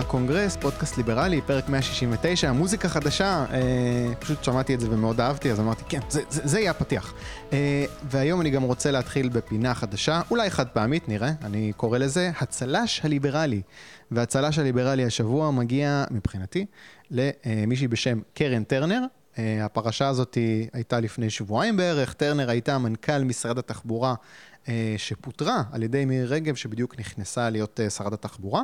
הקונגרס, פודקאסט ליברלי, פרק 169, מוזיקה חדשה, אה, פשוט שמעתי את זה ומאוד אהבתי, אז אמרתי, כן, זה, זה, זה יהיה הפתיח. אה, והיום אני גם רוצה להתחיל בפינה חדשה, אולי חד פעמית, נראה, אני קורא לזה הצל"ש הליברלי. והצל"ש הליברלי השבוע מגיע, מבחינתי, למישהי בשם קרן טרנר. אה, הפרשה הזאת הייתה לפני שבועיים בערך, טרנר הייתה מנכ"ל משרד התחבורה אה, שפוטרה על ידי מירי רגב, שבדיוק נכנסה להיות אה, שרת התחבורה.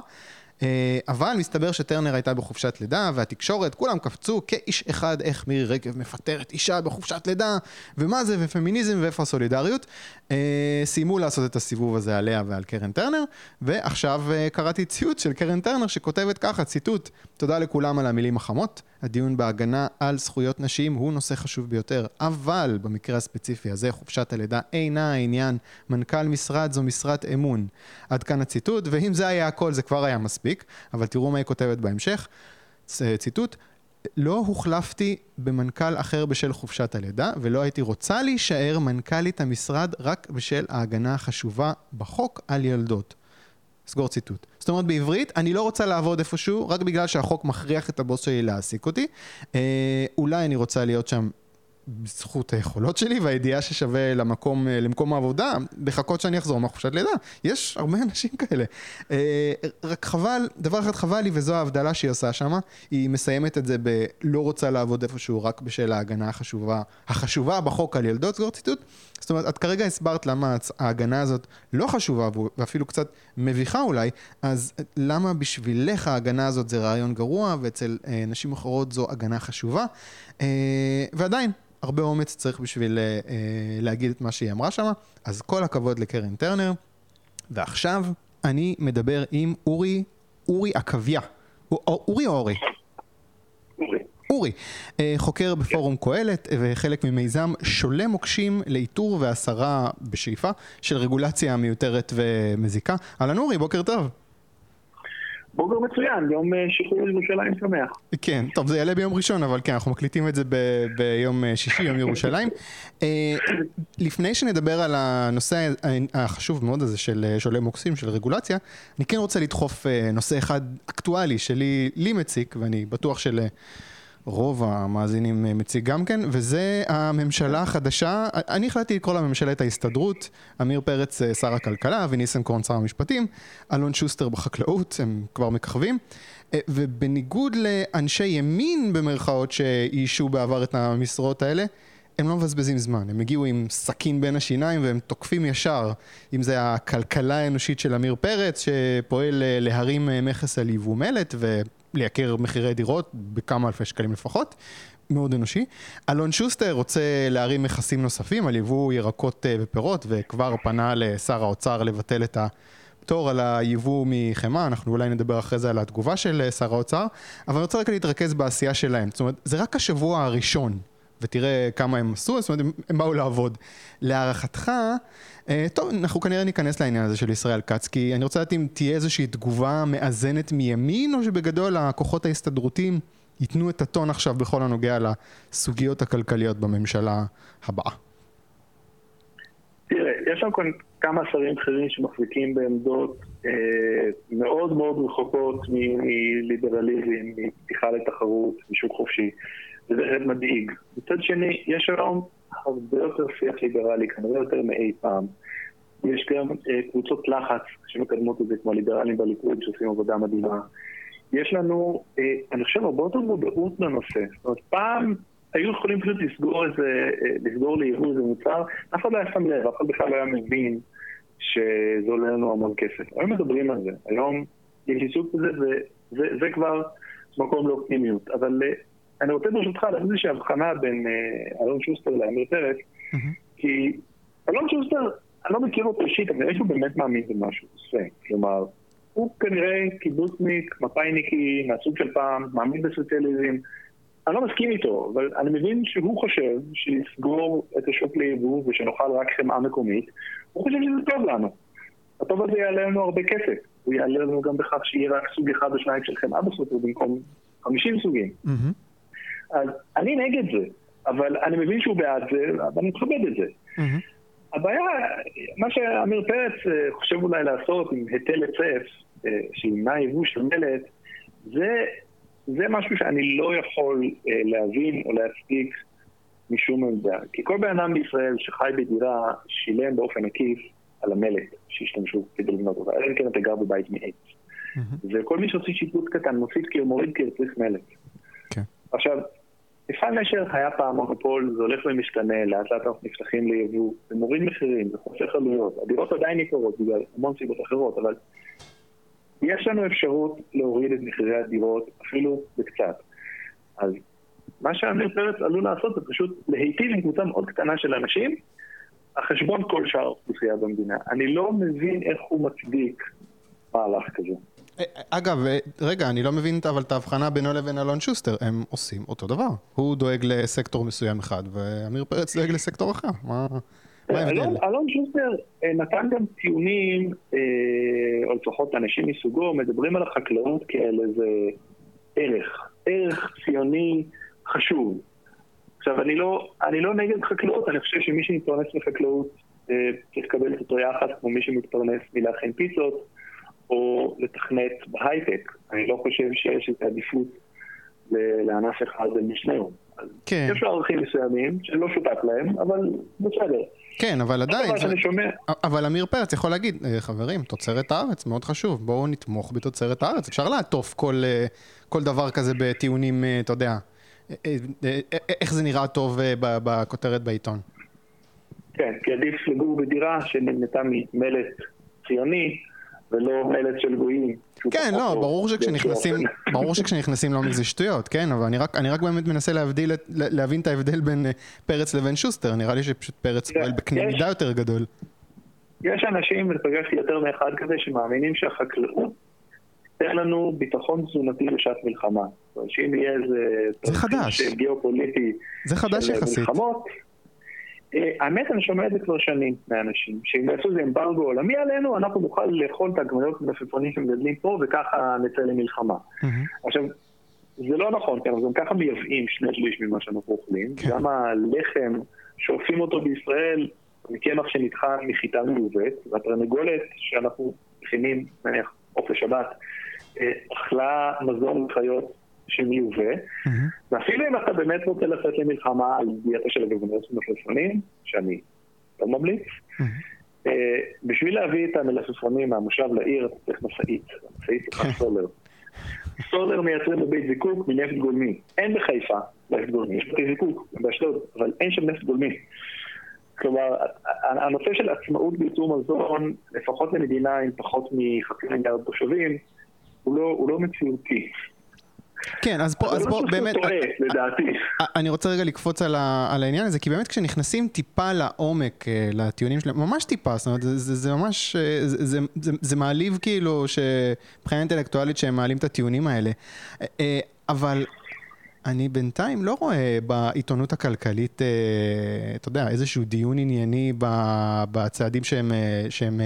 אה, אבל מסתבר שטרנר הייתה בחופשת לידה, והתקשורת, כולם קפצו כאיש אחד איך מירי רגב מפטרת אישה בחופשת לידה, ומה זה, ופמיניזם, ואיפה הסולידריות. אה, סיימו לעשות את הסיבוב הזה עליה ועל קרן טרנר, ועכשיו אה, קראתי ציוץ של קרן טרנר שכותבת ככה, ציטוט: תודה לכולם על המילים החמות, הדיון בהגנה על זכויות נשים הוא נושא חשוב ביותר, אבל במקרה הספציפי הזה חופשת הלידה אינה העניין, מנכ"ל משרד זו משרת אמון. עד כאן הציטוט, ואם זה היה הכל זה כבר היה מספיק, אבל תראו מה היא כותבת בהמשך, ציטוט: לא הוחלפתי במנכ"ל אחר בשל חופשת הלידה, ולא הייתי רוצה להישאר מנכ"לית המשרד רק בשל ההגנה החשובה בחוק על ילדות. סגור ציטוט. זאת אומרת בעברית, אני לא רוצה לעבוד איפשהו רק בגלל שהחוק מכריח את הבוס שלי להעסיק אותי. אה, אולי אני רוצה להיות שם בזכות היכולות שלי והידיעה ששווה למקום, אה, למקום העבודה, לחכות שאני אחזור מהחופשת לידה. יש הרבה אנשים כאלה. אה, רק חבל, דבר אחד חבל לי, וזו ההבדלה שהיא עושה שם, היא מסיימת את זה בלא רוצה לעבוד איפשהו רק בשל ההגנה החשובה, החשובה בחוק על ילדות, סגור ציטוט. זאת אומרת, את כרגע הסברת למה ההגנה הזאת לא חשובה ואפילו קצת מביכה אולי, אז למה בשבילך ההגנה הזאת זה רעיון גרוע ואצל אה, נשים אחרות זו הגנה חשובה? אה, ועדיין, הרבה אומץ צריך בשביל אה, להגיד את מה שהיא אמרה שם, אז כל הכבוד לקרן טרנר. ועכשיו אני מדבר עם אורי, אורי עקביה. אורי או אורי? אורי. אה, חוקר בפורום קהלת וחלק ממיזם שולה מוקשים לאיתור והסרה בשאיפה של רגולציה מיותרת ומזיקה. אהלן אורי, בוקר טוב. בוקר מצוין, יום אה, שחרור ירושלים שמח. כן, טוב, זה יעלה ביום ראשון, אבל כן, אנחנו מקליטים את זה ב- ביום אה, שישי, יום ירושלים. לפני שנדבר על הנושא החשוב מאוד הזה של שולי מוקסים, של רגולציה, אני כן רוצה לדחוף נושא אחד אקטואלי שלי מציק, ואני בטוח של... רוב המאזינים אה, מציג גם כן, וזה הממשלה החדשה, אני החלטתי לקרוא לה ממשלת ההסתדרות, עמיר פרץ אה, שר הכלכלה, אבי ניסנקורן שר המשפטים, אלון שוסטר בחקלאות, הם כבר מככבים, אה, ובניגוד לאנשי ימין במרכאות שאיישו בעבר את המשרות האלה, הם לא מבזבזים זמן, הם הגיעו עם סכין בין השיניים והם תוקפים ישר, אם זה הכלכלה האנושית של עמיר פרץ שפועל להרים מכס על יבוא מלט לייקר מחירי דירות בכמה אלפי שקלים לפחות. מאוד אנושי. אלון שוסטר רוצה להרים מכסים נוספים על יבוא ירקות אה, ופירות, וכבר פנה לשר האוצר לבטל את הפטור על היבוא מחמאה, אנחנו אולי נדבר אחרי זה על התגובה של אה, שר האוצר, אבל אני רוצה רק להתרכז בעשייה שלהם. זאת אומרת, זה רק השבוע הראשון, ותראה כמה הם עשו, זאת אומרת, הם, הם באו לעבוד. להערכתך, אה, טוב, אנחנו כנראה ניכנס לעניין הזה של ישראל כץ, כי אני רוצה לדעת אם תהיה איזושהי תגובה מאזנת מימין, או שבגדול הכוחות ההסתדרותיים ייתנו את הטון עכשיו בכל הנוגע לסוגיות הכלכליות בממשלה הבאה. תראה, יש שם כמה שרים בכירים שמחזיקים בעמדות אה, מאוד מאוד רחוקות מליברליזם, מפתיחה לתחרות, משוק חופשי, וזה מדאיג. מצד שני, יש היום הרבה יותר שיח ליברלי, כנראה יותר מאי פעם. יש גם אה, קבוצות לחץ שמקדמות את זה, כמו הליברלים בליכוד שעושים עבודה מדהימה. יש לנו, אה, אני חושב, הרבה יותר מודעות לנושא. זאת אומרת, פעם היו יכולים פשוט לסגור איזה, אה, לסגור ליבוא איזה מוצר, אף אחד לא היה שם לב, אף אחד בכלל לא היה מבין שזה עולה לנו המון כסף. היום מדברים על זה, היום יש עיסוק בזה, וזה כבר מקום לאופטימיות. אבל אני רוצה ברשותך לעשות איזושהי הבחנה בין אה, אלון שוסטר לאמיר פרץ, כי אלון שוסטר, אני לא מכיר אותו אישית, אבל יש לו באמת מאמין במה שהוא עושה. כלומר, הוא כנראה קיבוצניק, מפאיניקי, מהסוג של פעם, מאמין בסוציאליזם. אני לא מסכים איתו, אבל אני מבין שהוא חושב שלסגור את השוק ליבוא ושנאכל רק חמאה מקומית, הוא חושב שזה טוב לנו. הטוב הזה יעלה לנו הרבה כסף. הוא יעלה לנו גם בכך שיהיה רק סוג אחד או שניים של חמאה בסופר במקום 50 סוגים. Mm-hmm. אז אני נגד זה, אבל אני מבין שהוא בעד זה, ואני מכבד את זה. Mm-hmm. הבעיה, מה שעמיר פרץ אה, חושב אולי לעשות עם היטל היצף, אה, שימנע יבוא של מלט, זה, זה משהו שאני לא יכול אה, להבין או להצדיק משום עמדה. כי כל בן אדם בישראל שחי בדירה שילם באופן עקיף על המלט שהשתמשו כדי לבנות אותה, אלא אם כן אתה גר בבית מעץ. וכל מי שעושה שיפוץ קטן מוסיף כי הוא מוריד הוא צריך מלט. כן. עכשיו, מפעל נשר היה פעם מונופול, זה הולך ומשתנה, לאט לאט אנחנו נפתחים ליבוא, זה מוריד מחירים, זה חוסך עלויות. הדירות עדיין יקרות בגלל המון סיבות אחרות, אבל יש לנו אפשרות להוריד את מחירי הדירות אפילו בקצת. אז מה שעמיר פרץ עלול לעשות זה פשוט להיטיב עם קבוצה מאוד קטנה של אנשים, על חשבון כל שאר האוכלוסייה במדינה. אני לא מבין איך הוא מצדיק מהלך כזה. אגב, רגע, אני לא מבין אבל את ההבחנה בינו לבין אלון שוסטר, הם עושים אותו דבר. הוא דואג לסקטור מסוים אחד, ועמיר פרץ דואג לסקטור אחר. מה ההבדל? אלון שוסטר נתן גם טיעונים, או לפחות אנשים מסוגו, מדברים על החקלאות כאל איזה ערך, ערך ציוני חשוב. עכשיו, אני לא, אני לא נגד חקלאות, אני חושב שמי שמתפרנס מחקלאות צריך לקבל את אותו יחס כמו מי שמתפרנס מלהכין פיצות. או לתכנת בהייטק. אני לא חושב שיש את העדיפות לענף אחד משניהם. כן. יש לו ערכים מסוימים שלא שותף להם, אבל בסדר. כן, אבל עדיין, זה... שומע... אבל עמיר פרץ יכול להגיד, חברים, תוצרת הארץ מאוד חשוב, בואו נתמוך בתוצרת הארץ. אפשר לעטוף כל, כל דבר כזה בטיעונים, אתה יודע, איך זה נראה טוב בכותרת בעיתון. כן, כי עדיף לגור בדירה שנבנתה ממלט ציוני, ולא מלט של גויים. כן, לא, ברור שכשנכנסים, ברור שכשנכנסים לעומק זה שטויות, כן, אבל אני רק, אני רק באמת מנסה להבדיל, להבין את ההבדל בין אה, פרץ לבין שוסטר, נראה לי שפשוט פרץ פועל בקנה מידה יותר גדול. יש אנשים, ופגשתי יותר מאחד כזה, שמאמינים שהחקלאות תן לנו ביטחון תזונתי בשעת מלחמה. שאם יהיה איזה... זה חדש. גיאופוליטי. זה חדש יחסית. מלחמות, האמת, אני שומע את זה כבר שנים מאנשים, שאם יעשו איזה אמברגו עולמי עלינו, אנחנו נוכל לאכול את הגמיות המלפפונים שמגדלים פה, וככה נצא למלחמה. עכשיו, זה לא נכון, כי אנחנו גם ככה מייבאים שני שליש ממה שאנחנו אוכלים. כן. גם הלחם, שאופים אותו בישראל, מקמח שנטחן מחיטה מיובאת, והתרנגולת שאנחנו מכינים, נניח, עוף לשבת, אה, אכלה מזון לחיות שמיובא, ואפילו אם אתה באמת רוצה לצאת למלחמה על דיאטה של הגבנות ומלפפונים, שאני לא ממליץ, אה, בשביל להביא את המלפפונים מהמושב לעיר אתה צריך משאית, משאית צריכה סולר. סולר מייצרים בבית זיקוק מנפט גולמי. אין בחיפה נפט גולמי, יש בתי זיקוק באשדוד, אבל אין שם נפט גולמי. כלומר, הנושא של עצמאות בייצור מזון, לפחות למדינה עם פחות מחצי מיליארד תושבים, הוא לא, הוא לא מציאותי. כן, אז פה, אז בוא, באמת... לדעתי. אני רוצה רגע לקפוץ על, ה, על העניין הזה, כי באמת כשנכנסים טיפה לעומק אה, לטיעונים שלהם, ממש טיפה, זאת אומרת, זה, זה, זה ממש, אה, זה, זה, זה, זה מעליב כאילו, מבחינה אינטלקטואלית שהם מעלים את הטיעונים האלה. אה, אבל אני בינתיים לא רואה בעיתונות הכלכלית, אתה יודע, איזשהו דיון ענייני בצעדים שהם... שהם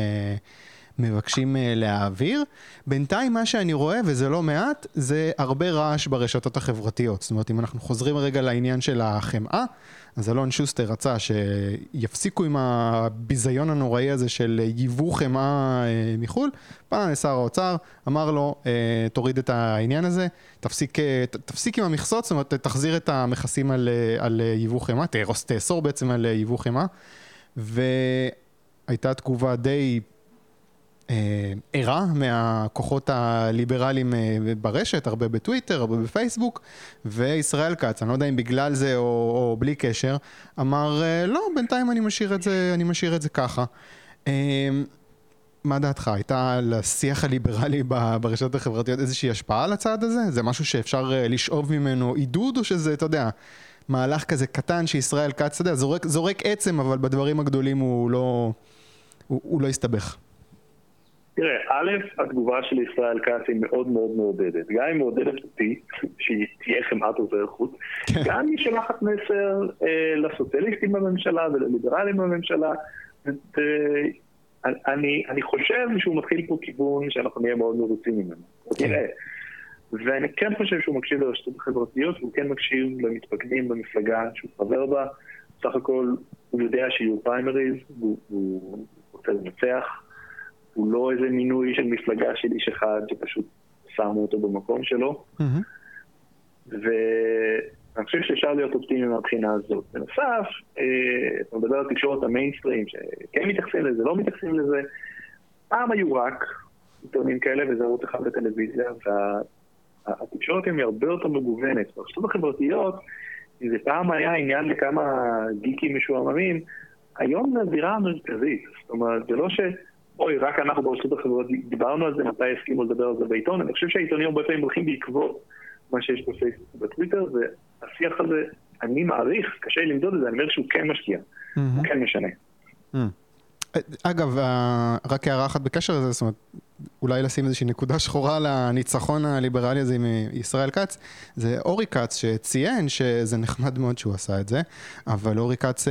מבקשים אה, להעביר. בינתיים מה שאני רואה, וזה לא מעט, זה הרבה רעש ברשתות החברתיות. זאת אומרת, אם אנחנו חוזרים רגע לעניין של החמאה, אז אלון שוסטר רצה שיפסיקו עם הביזיון הנוראי הזה של ייבוא חמאה אה, מחו"ל, פנה לשר האוצר, אמר לו, אה, תוריד את העניין הזה, תפסיק, תפסיק עם המכסות, זאת אומרת, תחזיר את המכסים על, על ייבוא חמאה, תאסור בעצם על ייבוא חמאה, והייתה תגובה די ערה מהכוחות הליברליים אה, ברשת, הרבה בטוויטר, הרבה בפייסבוק, וישראל כץ, אני לא יודע אם בגלל זה או, או בלי קשר, אמר, אה, לא, בינתיים אני משאיר את זה, אני משאיר את זה ככה. מה דעתך? הייתה לשיח הליברלי ברשתות החברתיות איזושהי השפעה על הצעד הזה? זה משהו שאפשר לשאוב ממנו עידוד, או שזה, אתה יודע, מהלך כזה קטן שישראל כץ, אתה יודע, זורק, זורק עצם, אבל בדברים הגדולים הוא לא, הוא, הוא לא הסתבך. תראה, א', התגובה של ישראל כץ היא מאוד מאוד מעודדת. גם היא מעודדת אותי, שהיא תהיה חמאת עוזר חוץ, כן. גם היא שולחת מסר אה, לסוציאליסטים בממשלה ולליברלים בממשלה. אני, אני חושב שהוא מתחיל פה כיוון שאנחנו נהיה מאוד מרוצים ממנו. כן. תראה. ואני כן חושב שהוא מקשיב לרשתות החברתיות, והוא כן מקשיב למתפקדים במפלגה שהוא חבר בה. סך הכל הוא יודע שיהיו פריימריז, והוא רוצה לנצח. הוא לא איזה מינוי של מפלגה של איש אחד שפשוט שמו אותו במקום שלו. ואני חושב שאפשר להיות אופטימי מהבחינה הזאת. בנוסף, אתה מדבר על תקשורת המיינסטרים, שכן מתייחסים לזה, לא מתייחסים לזה. פעם היו רק עיתונים כאלה וזה ערוץ אחד בטלוויזיה, והתקשורת היא הרבה יותר מגוונת. ברשתות החברתיות, אם זה פעם היה עניין לכמה גיקים משועממים, היום זה הזירה המרכזית. זאת אומרת, זה לא ש... אוי, רק אנחנו ברשתות החברתיות דיברנו על זה, מתי הסכימו לדבר על זה בעיתון. אני חושב שהעיתונים הרבה פעמים הולכים בעקבות מה שיש בפייסבוק ובטוויטר, והשיח הזה, אני מעריך, קשה לי למדוד את זה, אני אומר שהוא כן משקיע, הוא כן משנה. אגב, רק הערה אחת בקשר לזה, זאת אומרת, אולי לשים איזושהי נקודה שחורה לניצחון הליברלי הזה עם ישראל כץ, זה אורי כץ שציין שזה נחמד מאוד שהוא עשה את זה, אבל אורי כץ,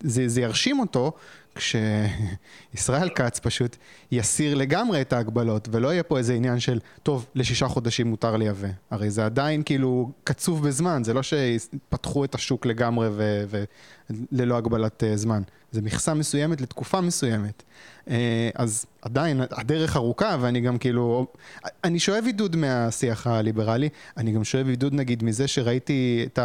זה, זה ירשים אותו כשישראל כץ פשוט יסיר לגמרי את ההגבלות, ולא יהיה פה איזה עניין של, טוב, לשישה חודשים מותר לייבא. הרי זה עדיין כאילו קצוב בזמן, זה לא שפתחו את השוק לגמרי וללא הגבלת זמן. זה מכסה מסוימת לתקופה מסוימת. אז עדיין, הדרך ארוכה, ואני גם כאילו, אני שואב עידוד מהשיח הליברלי, אני גם שואב עידוד נגיד מזה שראיתי את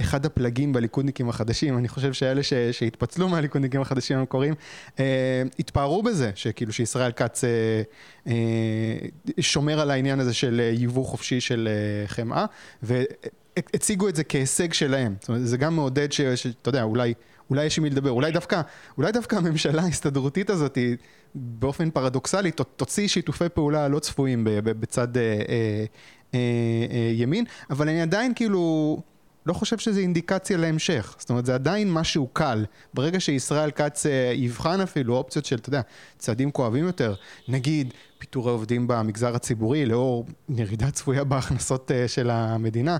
אחד הפלגים בליכודניקים החדשים, אני חושב שאלה ש, שהתפצלו מהליכודניקים החדשים המקוריים, אה, התפארו בזה, שכאילו שישראל כץ אה, אה, שומר על העניין הזה של ייבוא חופשי של אה, חמאה, והציגו את זה כהישג שלהם. זאת אומרת, זה גם מעודד שאתה יודע, אולי... אולי יש עם מי לדבר, אולי דווקא, אולי דווקא הממשלה ההסתדרותית הזאת, היא, באופן פרדוקסלי, תוציא שיתופי פעולה לא צפויים בצד אה, אה, אה, אה, ימין, אבל אני עדיין כאילו... לא חושב שזה אינדיקציה להמשך. זאת אומרת, זה עדיין משהו קל. ברגע שישראל כץ אה, יבחן אפילו אופציות של, אתה יודע, צעדים כואבים יותר, נגיד פיטורי עובדים במגזר הציבורי לאור ירידה צפויה בהכנסות אה, של המדינה,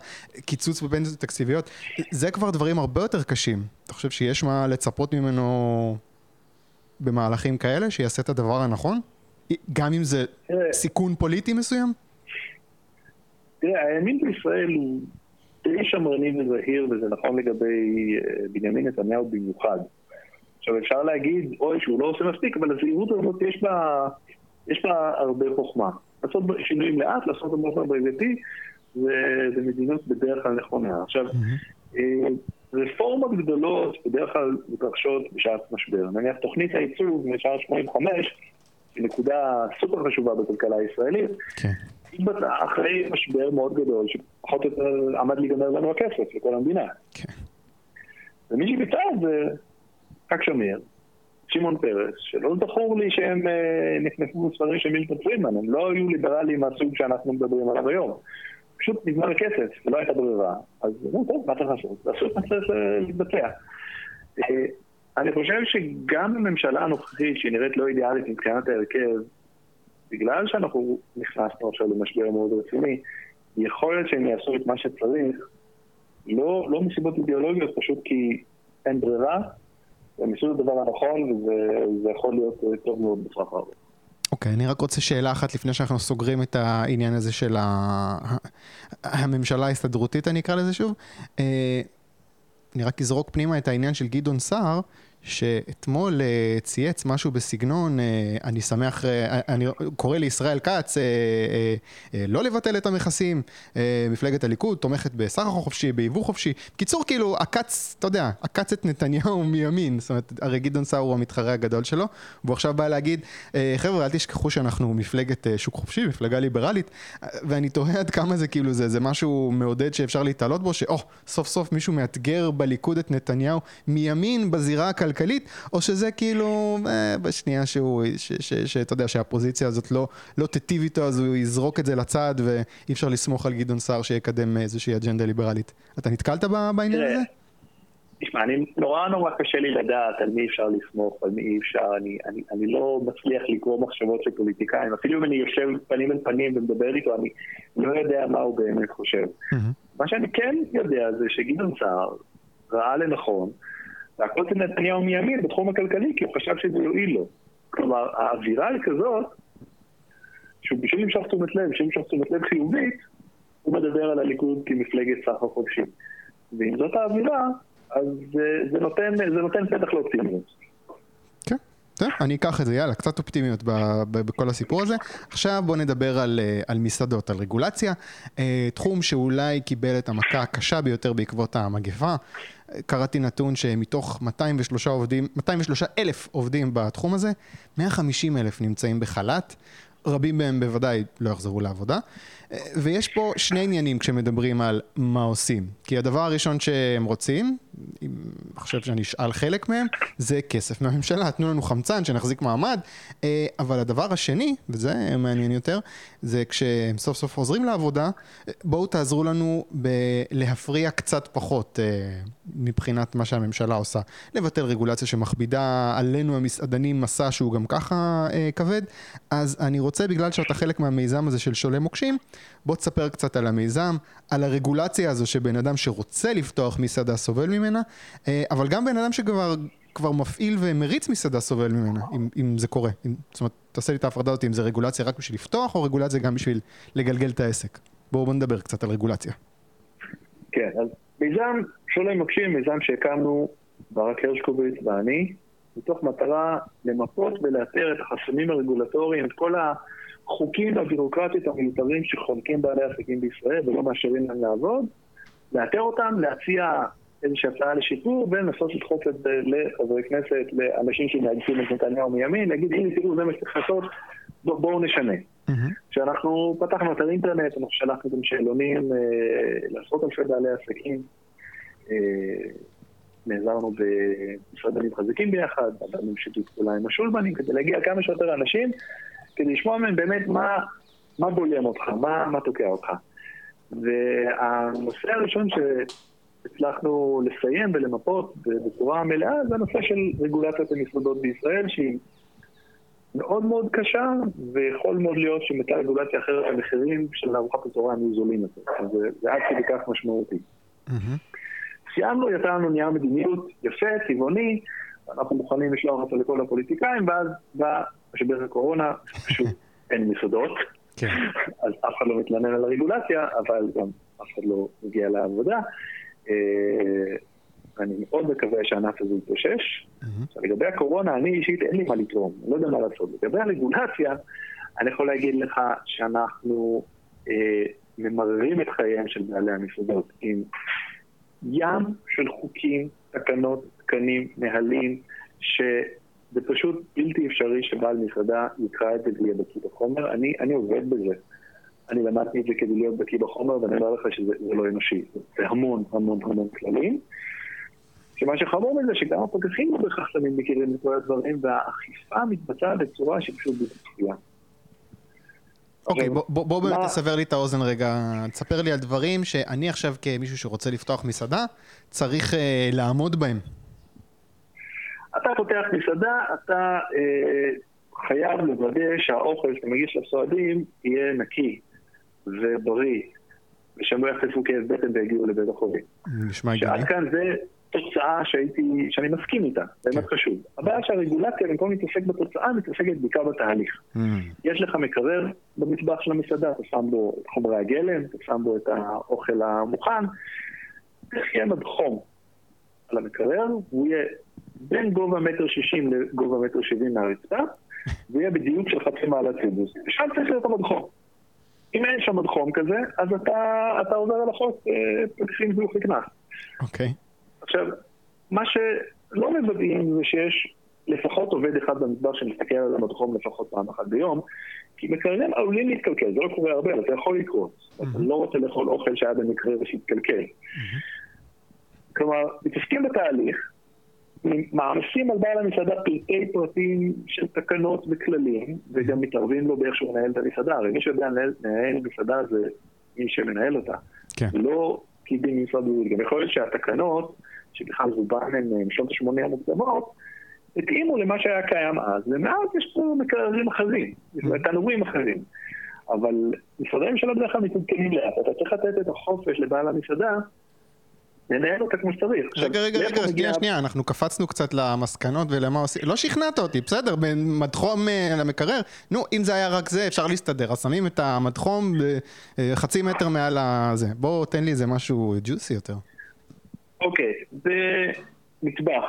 קיצוץ בפנסיות תקציביות, זה כבר דברים הרבה יותר קשים. אתה חושב שיש מה לצפות ממנו במהלכים כאלה, שיעשה את הדבר הנכון? גם אם זה סיכון פוליטי מסוים? תראה, הימין בישראל הוא די שמרני וזהיר, וזה נכון לגבי אה, בנימין נתניהו במיוחד. עכשיו אפשר להגיד, אוי, שהוא לא עושה מספיק, אבל הזהירות הזאת יש בה, יש בה הרבה חוכמה. לעשות שינויים לאט, לעשות אותם באופן בריבתי, זה מדינות בדרך כלל נכונה. עכשיו, mm-hmm. רפורמות גדולות בדרך כלל מתרחשות בשעת משבר. נניח תוכנית הייצוג משעה 85, היא נקודה סופר חשובה בכלכלה הישראלית. כן. אחרי משבר מאוד גדול, שפחות או יותר עמד להיגמר לנו הכסף לכל המדינה. כן. ומי שביצע את זה, ח"כ שמיר, שמעון פרס, שלא זכור לי שהם אה, נכנסו בספרים של מילטון פרידמן, הם לא היו ליברליים מהסוג שאנחנו מדברים עליו היום. פשוט נגמר הכסף, ולא הייתה ברירה. אז נו, טוב, מה צריך לעשות? לעשות מה צריך אה, להתבצע. אה, אני חושב שגם הממשלה הנוכחית, שהיא נראית לא אידיאלית מבחינת ההרכב, בגלל שאנחנו נכנסנו עכשיו למשבר מאוד רציני, יכול להיות שהם יעשו את מה שצריך, לא, לא מסיבות אידיאולוגיות, פשוט כי אין ברירה, הם יעשו את הדבר הנכון, וזה יכול להיות טוב מאוד בטווח הארוך. אוקיי, okay, אני רק רוצה שאלה אחת לפני שאנחנו סוגרים את העניין הזה של ה... הממשלה ההסתדרותית, אני אקרא לזה שוב. אה, אני רק אזרוק פנימה את העניין של גדעון סער, שאתמול uh, צייץ משהו בסגנון, uh, אני שמח, uh, אני קורא לישראל כץ לא לבטל את המכסים, מפלגת הליכוד תומכת בסחר חופשי, ביבוא חופשי. בקיצור, כאילו, עקץ, אתה יודע, עקץ את נתניהו מימין, זאת אומרת, הרי גדעון סער הוא המתחרה הגדול שלו, והוא עכשיו בא להגיד, חבר'ה, אל תשכחו שאנחנו מפלגת שוק חופשי, מפלגה ליברלית, ואני תוהה עד כמה זה כאילו, זה, זה משהו מעודד שאפשר להתעלות בו, שאו, סוף סוף מישהו מאתגר בליכוד את נתניהו מימין בזירה הכלכלית. כלכלית, או שזה כאילו אה, בשנייה שהוא, שאתה יודע שהפוזיציה הזאת לא, לא תיטיב איתו, אז הוא יזרוק את זה לצד ואי אפשר לסמוך על גדעון סער שיקדם איזושהי אג'נדה ליברלית. אתה נתקלת בעניין הזה? תשמע, אני נורא נורא קשה לי לדעת על מי אפשר לסמוך, על מי אי אפשר, אני, אני, אני לא מצליח לקרוא מחשבות של פוליטיקאים, אפילו אם אני יושב פנים אל פנים ומדבר איתו, אני לא יודע מה הוא באמת חושב. Mm-hmm. מה שאני כן יודע זה שגדעון סער ראה לנכון להכות את נתניהו מימין בתחום הכלכלי, כי הוא חשב שזה יועיל לו. כלומר, האווירה היא כזאת, שהוא בשביל למשוך תשומת לב, בשביל למשוך תשומת לב חיובית, הוא מדבר על הליכוד כמפלגת סחר חופשי. ואם זאת האווירה, אז זה, זה, נותן, זה נותן פתח לאופטימיות. כן, אני אקח את זה, יאללה, קצת אופטימיות בכל הסיפור הזה. עכשיו בואו נדבר על, אה, על מסעדות, על רגולציה. אה, תחום שאולי קיבל את המכה הקשה ביותר בעקבות המגפה. קראתי נתון שמתוך 203 עובדים, 203 אלף עובדים בתחום הזה, 150 אלף נמצאים בחל"ת. רבים מהם בוודאי לא יחזרו לעבודה. ויש פה שני עניינים כשמדברים על מה עושים. כי הדבר הראשון שהם רוצים, אם חושב שאני אשאל חלק מהם, זה כסף מהממשלה, תנו לנו חמצן, שנחזיק מעמד. אה, אבל הדבר השני, וזה מעניין יותר, זה כשהם סוף סוף חוזרים לעבודה, בואו תעזרו לנו בלהפריע קצת פחות אה, מבחינת מה שהממשלה עושה. לבטל רגולציה שמכבידה עלינו המסעדנים מסע שהוא גם ככה אה, כבד. אז אני רוצה, בגלל שאתה חלק מהמיזם הזה של שולי מוקשים, בוא תספר קצת על המיזם, על הרגולציה הזו שבן אדם שרוצה לפתוח מסעדה סובל ממנה, אה, אבל גם בן אדם שכבר כבר מפעיל ומריץ מסעדה סובל ממנה, אם, אם זה קורה. אם, זאת אומרת, תעשה לי את ההפרדה אותי אם זה רגולציה רק בשביל לפתוח, או רגולציה גם בשביל לגלגל את העסק. בואו בוא נדבר קצת על רגולציה. כן, אז מיזם שולי מקשים, מיזם שהקמנו ברק הרשקוביץ ואני, מתוך מטרה למפות ולאתר את החסמים הרגולטוריים, את כל. החוקים והבירוקרטיות המיותרים שחונקים בעלי עסקים בישראל ולא מאשרים להם לעבוד, לאתר אותם, להציע איזושהי הצעה לשיפור ולנסות לדחוף את זה לחברי כנסת, לאנשים שמאגפים את נתניהו מימין, להגיד הנה תראו זה מה שצריך לעשות, בואו נשנה. כשאנחנו פתחנו אתר אינטרנט, אנחנו שלחנו גם שאלונים אה, לעשרות אלפי בעלי עסקים. נעזרנו במשרדנים חזקים ביחד, עבדנו בשיתוף פעולה עם השולבנים כדי להגיע כמה שיותר אנשים כדי לשמוע מהם באמת מה, מה בולם אותך, מה, מה תוקע אותך. והנושא הראשון שהצלחנו לסיים ולמפות בצורה מלאה זה הנושא של רגולציית המסעדות בישראל, שהיא מאוד מאוד קשה, ויכול מאוד להיות שמתה רגולציה אחרת המחירים של ארוחת הצהריים יהיו זולים יותר. זה, זה עד כדי כך משמעותי. סיימנו, יצא לנו נייר מדיניות יפה, צבעוני, אנחנו מוכנים לשלוח אותו לכל הפוליטיקאים, ואז בא משבר הקורונה, פשוט אין מסעדות. כן. אז אף אחד לא מתלונן על הרגולציה, אבל גם אף אחד לא מגיע לעבודה. אה, אני מאוד מקווה שהענף הזה יתאושש. עכשיו, לגבי הקורונה, אני אישית אין לי מה לתרום, אני לא יודע מה לעשות. לגבי הרגולציה, אני יכול להגיד לך שאנחנו אה, ממררים את חייהם של בעלי המסעדות עם ים של חוקים, תקנות, תקנים, נהלים, ש... זה פשוט בלתי אפשרי שבעל מסעדה יקרא את זה ויהיה בקיא בחומר. אני, אני עובד בזה. אני למדתי את זה כדי להיות בקיא בחומר, ואני אומר לך שזה לא אנושי. זה המון המון המון כללים. שמה שחמור מזה, שגם הפקחים לא בהכרח תמיד מכירים את כל הדברים, והאכיפה מתבצעת בצורה שפשוט בלתי צפויה. אוקיי, בוא, באמת תסבר לי את האוזן רגע, תספר לי על דברים שאני עכשיו כמישהו שרוצה לפתוח מסעדה, צריך uh, לעמוד בהם. אתה פותח מסעדה, אתה אה, חייב לוודא שהאוכל שאתה מגיש לסועדים יהיה נקי ובריא, ושהם לא יחטפו כאב בטן ויגיעו לבית החולים. נשמע הגיוני. שעד כאן זה תוצאה שהייתי, שאני מסכים איתה, באמת כן. חשוב. הבעיה שהרגולציה, במקום להתעסק בתוצאה, מתעסקת בעיקר בתהליך. Mm. יש לך מקרר במטבח של המסעדה, אתה שם בו את חומרי הגלם, אתה שם בו את האוכל המוכן, איך יהיה מדחום על המקרר, הוא יהיה בין גובה מטר שישים לגובה מטר שבעים מהרצפה, ויהיה בדיוק של חצי מעלת סיבוס. ושם צריך להיות המדחום. אם אין שם מדחום כזה, אז אתה, אתה עובר על החוק אה, פקחים זיוך לקנס. אוקיי. עכשיו, מה שלא מוודאים זה שיש לפחות עובד אחד במטבח שמסתכל על המדחום לפחות פעם אחת ביום, כי מקררים עלולים להתקלקל, זה לא קורה הרבה, אבל זה יכול לקרות. Mm-hmm. אתה לא רוצה לאכול אוכל שהיה במקרר ושיתקלקל. Mm-hmm. כלומר, מתעסקים בתהליך, מעמיסים על בעל המסעדה פרטי פרטים של תקנות וכללים, וגם מתערבים לו באיך שהוא מנהל את המסעדה. הרי מי שיודע לנהל מסעדה זה מי שמנהל אותה. כן. לא פקידים ממשרד הבריאות. גם יכול להיות שהתקנות, שבכלל רובן הן משנות ה-80 המוקדמות, התאימו למה שהיה קיים אז, ומאז יש פה מקררים אחרים, תנורים אחרים. אבל משרדי ממשלה בדרך כלל מתעדכנים לאט, אתה צריך לתת את החופש לבעל המסעדה ננהל אותה כמו שצריך. רגע, רגע, רגע, שנייה, שנייה, אנחנו קפצנו קצת למסקנות ולמה עושים, לא שכנעת אותי, בסדר, מדחום אה, למקרר, נו, אם זה היה רק זה, אפשר להסתדר, אז שמים את המדחום אה, חצי מטר מעל הזה. בוא, תן לי איזה משהו ג'וסי יותר. אוקיי, במטבח.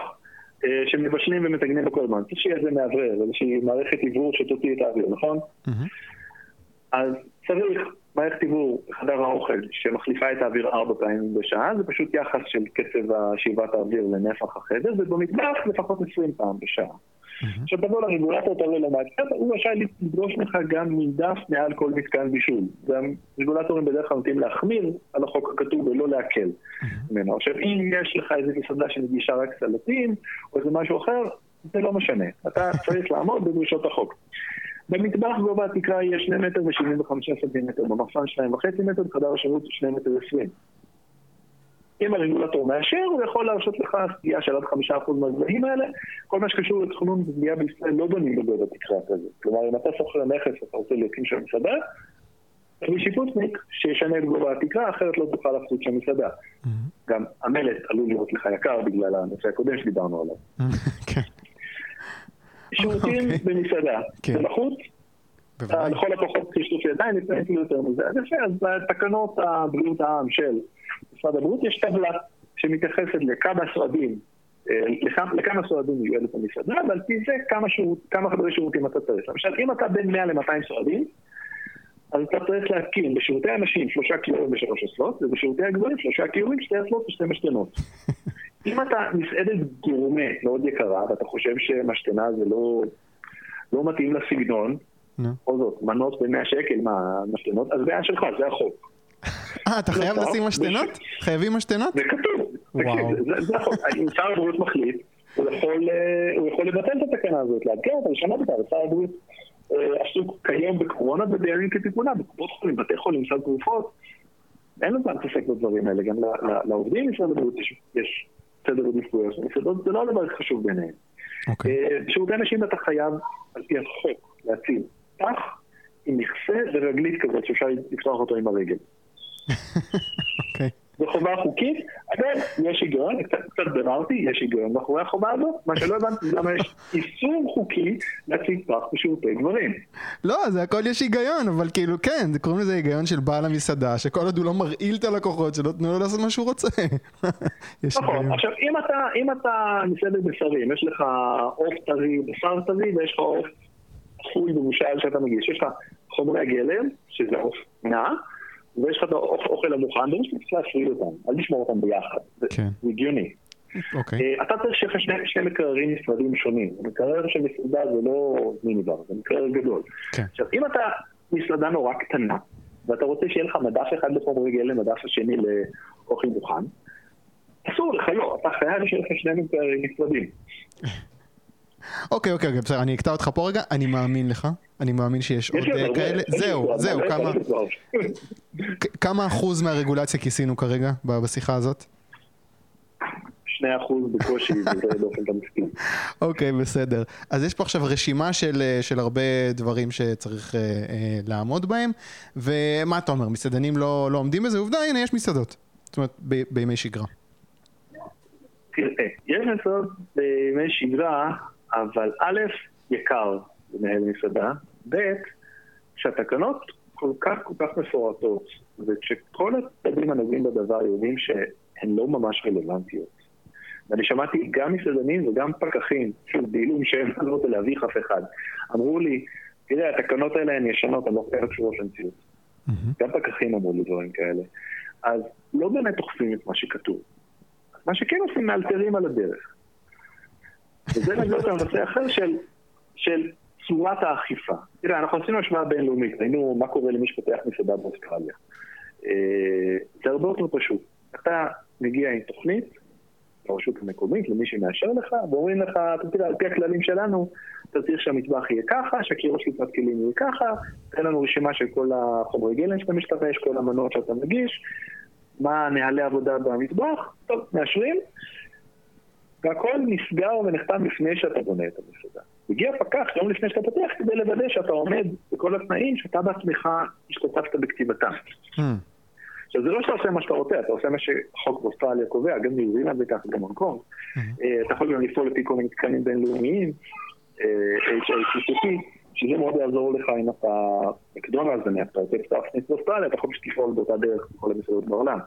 אה, שמבשלים ומתגנים בכל הזמן. צריך שיהיה איזה מאוורר, איזושהי מערכת עיבור שתוציא את האוויר, נכון? אז צריך מערכת עיבור בחדר האוכל שמחליפה את האוויר ארבע פעמים בשעה, זה פשוט יחס של קצב שאיבת האוויר לנפח החדר, ובמטבח לפחות עשרים פעם בשעה. עכשיו תבוא לרגולטור, תבוא למערכת, הוא רשאי לדרוש ממך גם מדף מעל כל מתקן בישול. גם רגולטורים בדרך כלל נוטים להחמיר על החוק הכתוב ולא להקל ממנו. עכשיו אם יש לך איזה מסעדה שמגישה רק סלטים, או איזה משהו אחר, זה לא משנה. אתה צריך לעמוד בדרישות החוק. במטבח גובה התקרה יהיה 2 מטר ו-75 סנטימטר, במחסן 2.5 מטר, בחדר השירות 2 מטר ו-20. אם הרגולטור מאשר, הוא יכול להרשות לך סטייה של עד 5% מהגבהים האלה. כל מה שקשור לתכנון ובנייה בישראל לא בונים בגובה תקרה כזה. כלומר, אם אתה שוכר נכס ואתה רוצה להקים שם מסעדה, תביא שיפוטניק שישנה את גובה התקרה, אחרת לא תוכל להפסיק שם מסעדה. גם המלט עלול להיות לך יקר בגלל הנושא הקודם שדיברנו עליו. כן. שירותים אוקיי. במסעדה, זה בחוץ, לכל הפחות חישוף ידיים, אפילו יותר מזה. אז יפה, אז בתקנות הבריאות העם של משרד הבריאות יש טבלה שמתייחסת לכמה סועדים, אה, לכמה סועדים מיועדת המסעדה, ועל פי זה כמה חדרי שירותים אתה צריך. למשל, אם אתה בין 100 ל-200 סועדים, אז אתה צריך להתקין בשירותי הנשים שלושה קיורים ושלוש אסלות, ובשירותי הגברים שלושה קיורים, שתי אסלות ושתי משתנות. אם אתה מסעדת גורמה מאוד יקרה, ואתה חושב שמשתנה זה לא, לא מתאים לסגנון, בכל זאת, מנות ב-100 שקל, מה, משתנות, אז בעיה שלך, זה החוק. אה, אתה חייב לשים משתנות? חייבים משתנות? זה כתוב. זה החוק. שר הבריאות מחליט, הוא יכול לבטל את התקנה הזאת, לעדכן אותה, לשנות אותה, ושר הבריאות אה, עסוק כיום בקורונה ובימים כתיקונה, בקופות חולים, בתי חולים, סל תרופות. אין לו זמן להתעסק בדברים האלה, גם לעובדים במשרד הבריאות יש סדר עדיפויות. זה לא הדבר החשוב ביניהם. בשירותי אוקיי. אה, נשים אתה חייב, על פי החוק, להציב פח עם מכסה ורגלית כזאת שאפשר לפתוח אותו עם הרגל. אוקיי. זו חובה חוקית, אבל יש היגיון, קצת, קצת ביררתי, יש היגיון מאחורי החובה הזאת, מה שלא הבנתי למה יש איסור חוקי להציג פח בשירותי גברים. לא, זה הכל יש היגיון, אבל כאילו כן, קוראים לזה היגיון של בעל המסעדה, שכל עוד הוא לא מרעיל את הלקוחות שלו, תנו לו לעשות מה שהוא רוצה. נכון, עכשיו אם אתה, אם אתה מסעדת בשרים, יש לך עוף טרי, בשר טרי, ויש לך עוף חוי ומושל שאתה מגיש, יש לך חומרי הגלם, שזה עוף נע, ויש לך את האוכל המוכן, ואני צריך להפריד אותם, אל תשמור אותם ביחד, כן. זה הגיוני. אוקיי. אה, אתה צריך שיהיה לך שני, שני מקררים נפרדים שונים. מקרר של מסעדה זה לא מיני בר, זה מקרר גדול. כן. עכשיו, אם אתה מסעדה נורא קטנה, ואתה רוצה שיהיה לך מדף אחד לחומרי גלם, מדף השני לאוכל מוכן, אסור לך, לא, אתה חייב שיהיה לך שני מקררים נפרדים. אוקיי, אוקיי, אוקיי, בסדר, אני אקטע אותך פה רגע, אני מאמין לך, אני מאמין שיש עוד אה, כאלה, זהו, זהו, כמה, כמה אחוז מהרגולציה כיסינו כרגע בשיחה הזאת? שני אחוז בקושי, וזה באופן מסכים. אוקיי, בסדר. אז יש פה עכשיו רשימה של, אה, של הרבה דברים שצריך אה, אה, לעמוד בהם, ומה אתה אומר, מסעדנים לא, לא עומדים בזה? עובדה, הנה, יש מסעדות. זאת אומרת, ב, בימי שגרה. תראה, יש מסעדות בימי שגרה, אבל א', יקר לנהל מסעדה, ב', שהתקנות כל כך כל כך מפורטות, וכשכל הצדדים הנוגעים בדבר יודעים שהן לא ממש רלוונטיות. ואני שמעתי גם מסעדנים וגם פקחים, שוב, בעילום שהם לא רוצה להביך אף אחד, אמרו לי, תראה, התקנות האלה הן ישנות, הן לא כאלה קשורות למציאות. גם פקחים אמרו לי דברים כאלה. אז לא באמת אוכפים את מה שכתוב. מה שכן עושים, מאלתרים על הדרך. וזה מביא אותנו לנושא אחר של, של צורת האכיפה. תראה, אנחנו עשינו השוואה בינלאומית, ראינו מה קורה למי שפותח מסעדה באוסטרליה. אה, זה הרבה יותר פשוט. אתה מגיע עם תוכנית לרשות המקומית, למי שמאשר לך, ואומרים לך, על פי הכללים שלנו, אתה צריך שהמטבח יהיה ככה, שהקירות שליטת כלים יהיה ככה, תן לנו רשימה של כל החומרי גלם שאתה משתמש, כל המנות שאתה מגיש, מה נהלי עבודה במטבח, טוב, מאשרים, והכל נסגר ונחתם לפני שאתה בונה את המסעדה. הגיע פקח יום לפני שאתה פותח כדי לוודא שאתה עומד בכל התנאים שאתה בעצמך השתתפת בכתיבתם. Hmm. עכשיו זה לא שאתה עושה מה שאתה רוצה, אתה עושה מה שחוק באוסטרליה קובע, גם ניו זילנד זה ככה, גם הונג קונג. Hmm. אה, אתה יכול גם לפעול לפי כל מיני תקנים בינלאומיים, אה, HACCP, שזה מאוד יעזור לך אם אתה מקדונלדס, אתה רוצה לפתוח סניף באוסטרליה, אתה יכול לפעול באותה דרך בכל המסעדות בעולם.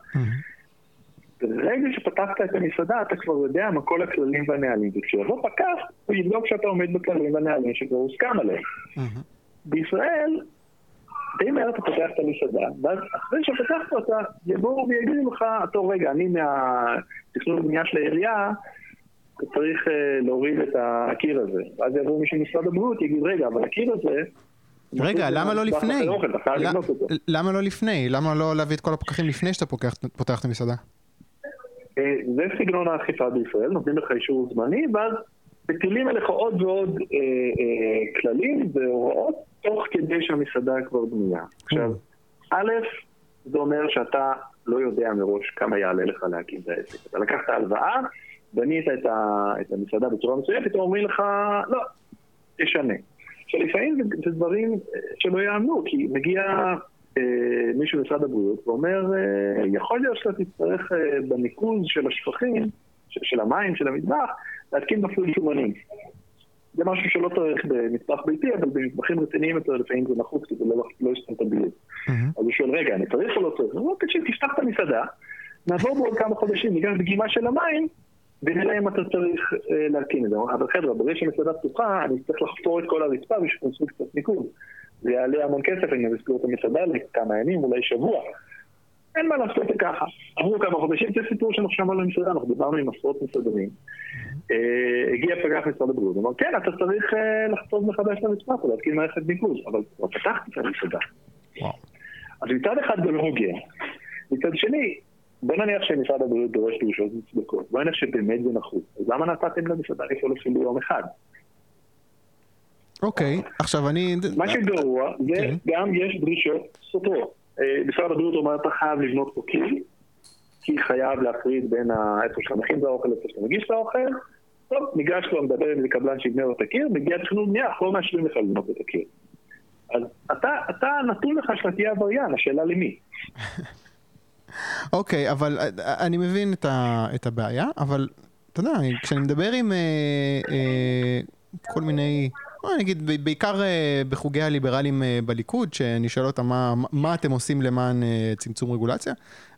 ברגע שפתחת את המסעדה, אתה כבר יודע מה כל הכללים והנהלים, וכשיבוא פקח, הוא יבדוק שאתה עומד בכללים והנהלים שכבר הוסכם עליהם. בישראל, די מהר אתה פותח את המסעדה, ואז אחרי שפתחת אותה, יבואו ויגידו לך, טוב רגע, אני מהתכנון ובנייה של העירייה, אתה צריך uh, להוריד את הקיר הזה. ואז יבוא מישהו ממשרד הבריאות, יגיד, רגע, אבל הקיר הזה... רגע, למה לא לפני? למה לא לפני? למה לא להביא את כל הפקחים לפני שאתה פותח את המסעדה? אה, זה סגנון האכיפה בישראל, נותנים לך אישור זמני, ואז מטילים עליך עוד ועוד אה, אה, כללים והוראות, תוך כדי שהמסעדה כבר בנויה. עכשיו, א', זה אומר שאתה לא יודע מראש כמה יעלה לך להקים את העסק. אתה לקחת הלוואה, בנית את, ה, את המסעדה בצורה מסוימת, פתאום אומרים לך, לא, תשנה. עכשיו, לפעמים זה, זה דברים אה, שלא יאמנו, כי מגיע מישהו במשרד הבריאות ואומר, אה, יכול להיות שאתה תצטרך אה, בניקוז של השפכים, של, המים, של המטבח, להתקין מפעיל שומנים. זה משהו שלא צריך במטבח ביתי, אבל במטבחים רציניים יותר לפעמים זה נחוץ, כי זה לא, לא יסתום את הביוב. Mm-hmm. אז הוא שואל, רגע, אני צריך או לא צריך? הוא אומר, תקשיב, תפתח את המסעדה, נעבור בעוד כמה חודשים, ניגש דגימה של המים, ונראה אם אתה צריך אה, להתקין את זה. אבל חבר'ה, ברגע שהמסעדה פתוחה, אני צריך לחפור את כל הרצפה בשביל קונסטרוקציית ניקוז. זה יעלה המון כסף, אני אסגור את המסעדה לכמה ימים, אולי שבוע. אין מה לעשות ככה. עברו כמה חודשים, זה סיפור שאנחנו שמענו במסעדה, אנחנו דיברנו עם עשרות מסעדנים. אה, הגיע פגח משרד הבריאות, אמר, כן, אתה צריך אה, לחצות מחדש את פה, להתקין מערכת ניקוז, אבל כבר פתחתי את המסעדה. אז מצד אחד זה לא הוגן. מצד שני, בוא נניח שמשרד הבריאות דורש דרישות מוצדקות, בוא נניח שבאמת זה נחוץ, אז למה נתתם למסעדה לפעול אפילו יום אחד? אוקיי, עכשיו אני... מה שגרוע, זה כן. גם יש דרישות סותרות. אה, משרד הבריאות אומר, אתה חייב לבנות פה קיר, כי חייב להפריד בין איפה שאתה מכין את האוכל לאיפה שאתה מגיש את האוכל. טוב, ניגש לו, מדבר עם קבלן שיבנה לו את הקיר, מגיע תכנון בנייה, אנחנו לא מאשרים לך לבנות את הקיר. אז אתה, אתה נתון לך שאתה תהיה עבריין, השאלה למי. אוקיי, אבל אה, אני מבין את, ה, את הבעיה, אבל אתה יודע, כשאני מדבר עם אה, אה, כל מיני אני אגיד, בעיקר אה, בחוגי הליברלים אה, בליכוד, שאני שואל אותם מה, מה אתם עושים למען אה, צמצום רגולציה,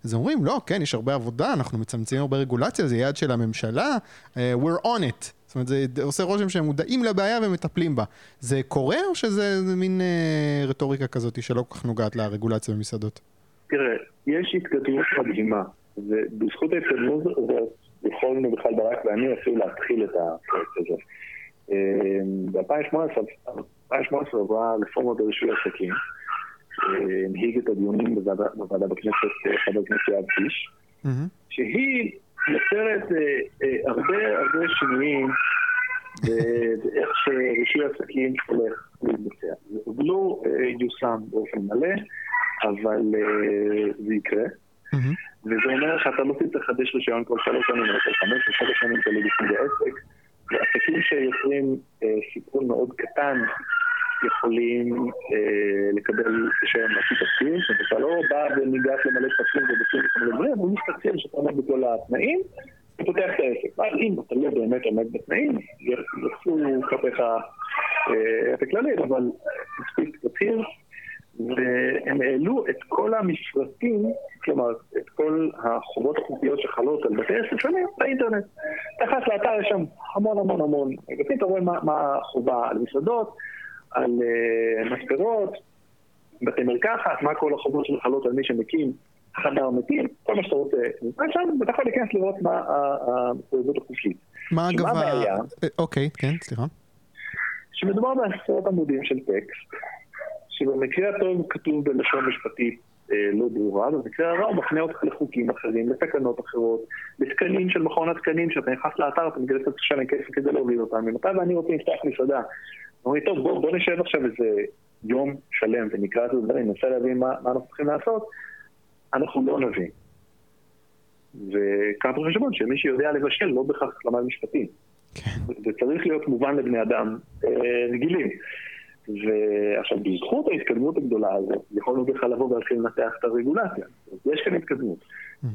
אז אומרים, לא, כן, יש הרבה עבודה, אנחנו מצמצמים הרבה רגולציה, זה יעד של הממשלה, we're on it. זאת אומרת, זה עושה רושם שהם מודעים לבעיה ומטפלים בה. זה קורה או שזה מין רטוריקה כזאת שלא כל כך נוגעת לרגולציה במסעדות? תראה, יש התקדמות מדהימה, ובזכות ההתקדמות הזאת יכולנו בכלל ברק ואני אפילו להתחיל את הפרויקט הזה. ב-2018 עברה רפורמה ברישוי עסקים, הנהיג את הדיונים בוועדה בכנסת חבר הכנסת יואב קיש, שהיא יוצרת אה, אה, הרבה הרבה שינויים באיך שרישוי עסקים הולך להתבצע. זה עוד לא אה, יושם באופן מלא, אבל זה יקרה. וזה אומר שאתה לא תצטרך לחדש רישיון כל שלוש שנים, אלא כל חמש שבע שנים תלוי בסוג העסק. ועסקים שיוצרים אה, סיכון מאוד קטן יכולים אה, לקבל רישיון מהשיא תקציב, אתה לא בא וניגש למלא טפסים כל הדברים, הוא מסתכל שאתה עומד בכל התנאים, ופותח את העסק. ואז אם אתה לא באמת עומד בתנאים, יצאו כלפיך אה, את הכללים, אבל מספיק תצהיר. והם העלו את כל המפרטים, כלומר, את כל החובות החוקיות שחלות על בתי עסק שונים באינטרנט. נכנס לאתר, יש שם המון המון המון אגפים, אתה רואה מה, מה החובה על מסעדות, על uh, מספרות, בתי מרקחת, מה כל החובות שחלות על מי שמקים חדר מתים, כל מה שאתה רוצה. שם, ואתה יכול להיכנס לראות מה המחויבות החוקית. מה אגב ה... אה, אוקיי, כן, סליחה. שמדובר בעשרות עמודים של טקסט. שבמקרה הטוב כתוב בלשון משפטית אה, לא ברורה, במקרה הרע הוא מפנה אותך לחוקים אחרים, לתקנות אחרות, לתקנים של מכון התקנים, שאתה נכנס לאתר, אתה מגלה שאתה צריך לשלם כסף כדי להוריד אותם, ומתי ואני רוצה לפתוח מסעדה. אומרים, טוב, בוא, בוא נשב עכשיו איזה יום שלם ונקרא את הדברים, ננסה להבין מה, מה אנחנו צריכים לעשות, אנחנו לא נבין. וכמה חשבון שמי שיודע לבשל לא בהכרח למד משפטים. כן. זה צריך להיות מובן לבני אדם אה, רגילים. ועכשיו, בזכות ההתקדמות הגדולה הזאת, יכולנו בכלל לבוא ולהתחיל לנתח את הרגולציה. יש כאן התקדמות.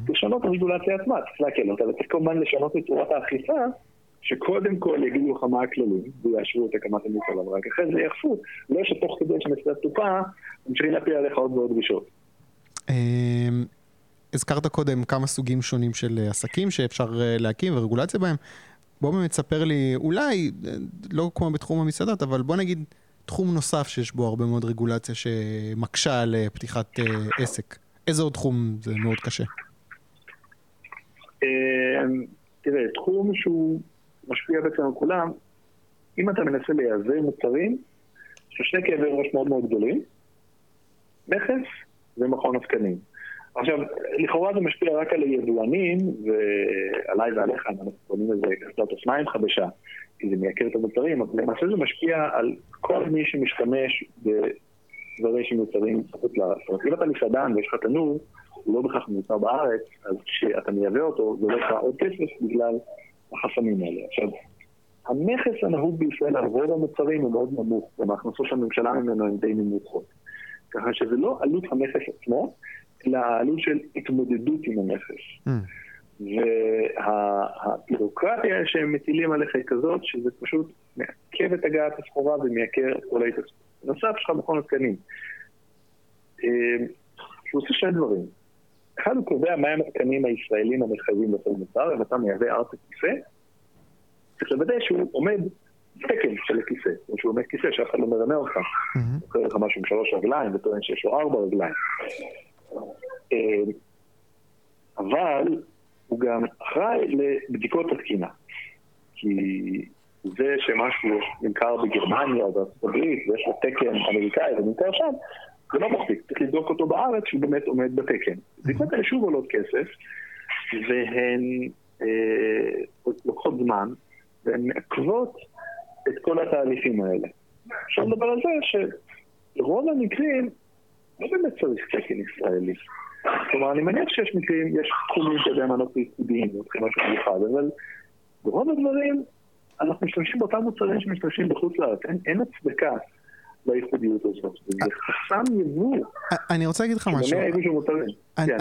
לשנות את הרגולציה עצמה, צריך להקל אותה, וצריך כמובן לשנות את צורת האכיפה, שקודם כל יגידו לך מה הכללים, ויאשרו את הקמת המפעל, אבל רק אחרי זה יאכפו, לא שתוך כדי שמסיעת תופה, ממשיכים להפיל עליך עוד ועוד דרישות. אמ, הזכרת קודם כמה סוגים שונים של עסקים שאפשר להקים ורגולציה בהם. בוא באמת ספר לי, אולי, לא כמו בתחום המסעדות, אבל בוא נגיד תחום נוסף שיש בו הרבה מאוד רגולציה שמקשה על פתיחת עסק. איזה עוד תחום זה מאוד קשה? תראה, תחום שהוא משפיע בעצם על כולם, אם אתה מנסה לייבא מוצרים, יש שני כאבי ראש מאוד מאוד גדולים, מכס ומכון התקנים. עכשיו, לכאורה זה משפיע רק על היבואנים, ועליי ועליך, אנחנו קוראים לזה קסדת אופניים חדשה, כי זה מייקר את המוצרים, אבל למעשה זה משפיע על כל מי שמשתמש בדברים שמיוצרים בחוץ לארץ. זאת אומרת, אם אתה מסעדן ויש לך תנור, הוא לא בהכרח מיוצר בארץ, אז כשאתה מייבא אותו, זה לא לך עוד כסף בגלל החסמים האלה. עכשיו, המכס הנהוג בישראל על רוב המוצרים הוא מאוד נמוך, גם ההכנסות של הממשלה ממנו הן די נמוכות. ככה שזה לא עלות המכס עצמו, אלא העלות של התמודדות עם המכס. Mm. והבירוקרטיה שהם מטילים עליך היא כזאת, שזה פשוט מעכב את הגעת הסחורה ומייקר את כל ההתעסקות. בנוסף, יש לך מכון התקנים. אה, הוא עושה שני דברים. אחד, הוא קובע מהם התקנים הישראלים המחייבים לכל מוצר, אם אתה מייבא ארצה כיסא, צריך לוודא שהוא עומד תקן של הכיסא, או שהוא עומד כיסא שאף אחד לא מרמה אותך. הוא קורא לך משהו עם שלוש רגליים וטוען שיש לו ארבע רגליים. אה, אבל הוא גם אחראי לבדיקות התקינה. כי זה שמשהו נמכר בגרמניה או בארצות הברית ויש לו תקן אמריקאי ונמכר שם, זה לא מספיק, צריך לבדוק אותו בארץ שהוא באמת עומד בתקן. בדיקות האלה שוב עולות כסף, והן אה, לוקחות זמן, והן מעכבות את כל התהליכים האלה. אפשר לדבר על זה שרוב המקרים לא באמת צריך תקן ישראלי. כלומר, אני מניח שיש מקרים, יש תחומים שבהם אנחנו ייחודיים, לוקחים משהו מיוחד, אבל ברוב הדברים אנחנו משתמשים באותם מוצרים שמשתמשים בחוץ לארץ. אין, אין הצדקה לייחודיות הזאת. זה חסם יבוא. אני רוצה להגיד לך משהו. כן.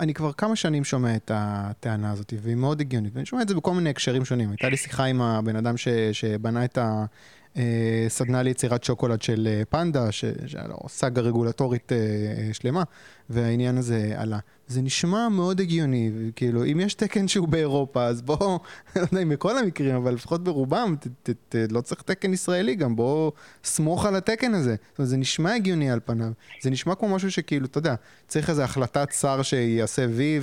אני כבר כמה שנים שומע את הטענה הזאת, והיא מאוד הגיונית, ואני שומע את זה בכל מיני הקשרים שונים. הייתה לי שיחה עם הבן אדם שבנה את ה... אה, ליצירת שוקולד של אה, פנדה, שהיה לו סאגה רגולטורית אה, שלמה, והעניין הזה עלה. זה נשמע מאוד הגיוני, כאילו, אם יש תקן שהוא באירופה, אז בואו, לא יודע אם בכל המקרים, אבל לפחות ברובם, ת, ת, ת, לא צריך תקן ישראלי גם, בואו סמוך על התקן הזה. זאת אומרת, זה נשמע הגיוני על פניו. זה נשמע כמו משהו שכאילו, אתה יודע, צריך איזו החלטת שר שיעשה וי,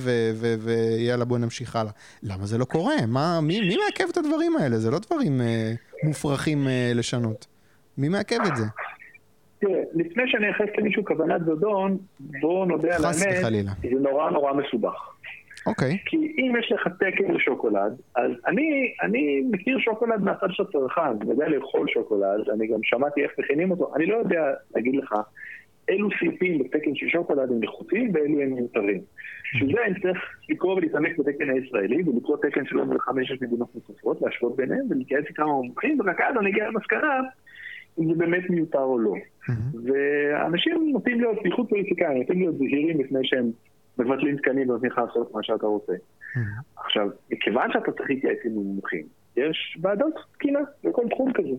ויאללה, בואו נמשיך הלאה. למה זה לא קורה? מה, מי, מי מעכב את הדברים האלה? זה לא דברים אה, מופרכים אה, לשנות. מי מעכב את זה? תראה, לפני שאני אכנס למישהו כוונת זדון, בואו נודה על האמת, זה נורא נורא מסובך. אוקיי. Okay. כי אם יש לך תקן לשוקולד, אז אני, אני מכיר שוקולד מהצד של הצרכן, אני יודע לאכול שוקולד, אני גם שמעתי איך מכינים אותו, אני לא יודע להגיד לך אילו סעיפים בתקן של שוקולד הם נחוצים ואילו הם מיותרים. בשביל זה אני צריך לקרוא ולהתעמק בתקן הישראלי ולקרוא תקן של עוד חמש מדינות נוספות, להשוות ביניהם ולהתייעץ עם כמה מומחים, ורק אז אני אגיע למסקנה אם זה באמת מיותר או לא. ואנשים נוטים להיות, בייחוד פוליטיקאים, נוטים להיות זהירים לפני שהם מבטלים תקנים ונותנים לך לעשות מה שאתה רוצה. עכשיו, מכיוון שאתה צריך להתייעץ עם מומחים, יש ועדות תקינה בכל תחום כזה.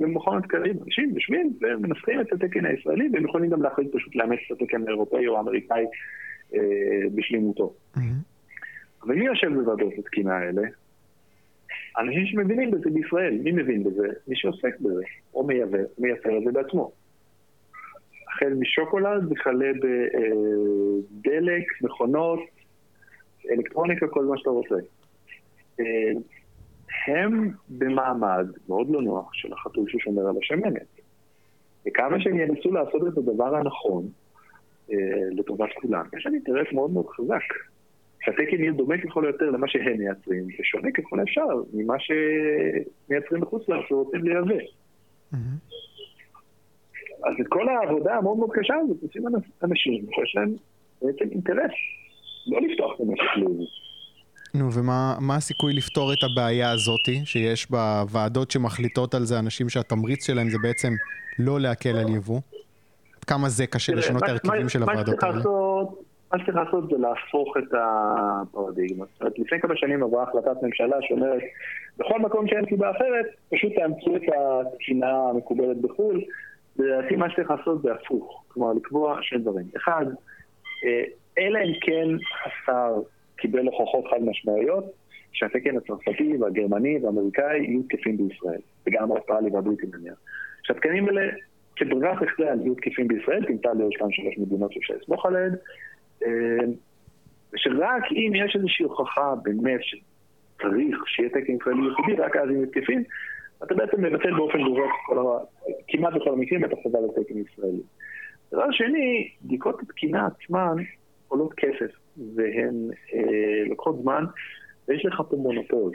במכון התקנים, אנשים יושבים ומנסחים את התקן הישראלי, והם יכולים גם להחליט פשוט לאמץ את התקן האירופאי או האמריקאי אה, בשלימותו. אבל מי יושב בוועדות התקינה האלה? אנשים שמבינים בזה בישראל, מי מבין בזה? מי שעוסק בזה, או מייבא, מייצר את זה בעצמו. החל משוקולד וכלה בדלק, מכונות, אלקטרוניקה, כל מה שאתה רוצה. אה, הם במעמד מאוד לא נוח של החתול ששומר על השמנת. וכמה שהם ינסו לעשות את הדבר הנכון אה, לטובת כולם, יש להם אינטרס מאוד מאוד חזק. שהתקן יהיה דומה ככל היותר למה שהם מייצרים, ושונה ככל האפשר ממה שמייצרים בחוץ לארץ ורוצים לייבא. אז את כל העבודה המאוד מאוד קשה הזאת עושים אנשים שיש להם בעצם אינטרס לא לפתוח את המשק ליבוא. נו, ומה הסיכוי לפתור את הבעיה הזאתי, שיש בוועדות שמחליטות על זה אנשים שהתמריץ שלהם זה בעצם לא להקל על יבוא? כמה זה קשה לשנות את ההרכבים של הוועדות האלה? מה שצריך לעשות זה להפוך את הפרדיגמה. זאת אומרת, לפני כמה שנים עברה החלטת ממשלה שאומרת, בכל מקום שאין סיבה אחרת, פשוט תאמצו את התקינה המקובלת בחו"ל. לדעתי מה שצריך לעשות זה הפוך. כלומר, לקבוע שני דברים. אחד, אה, אלא אם כן השר קיבל הוכחות חד משמעיות שהתקן הצרפתי והגרמני והאמריקאי יהיו תקפים בישראל, וגם האוסטרלי והבריטי נניח. שהתקנים האלה כברירת מחדל יהיו תקפים בישראל, תמצא לי שתיים שלוש מדינות שאפשר לסמוך עליהן, אה, ושרק אם יש איזושהי הוכחה באמת שצריך שיהיה תקן ישראלי ייחודי, רק אז הם מתקפים, אתה בעצם מבטל באופן גורף כמעט בכל המקרים את החובה לתקן ישראלי. דבר שני, בדיקות התקינה עצמן עולות כסף, והן אה, לוקחות זמן, ויש לך פה מונופול.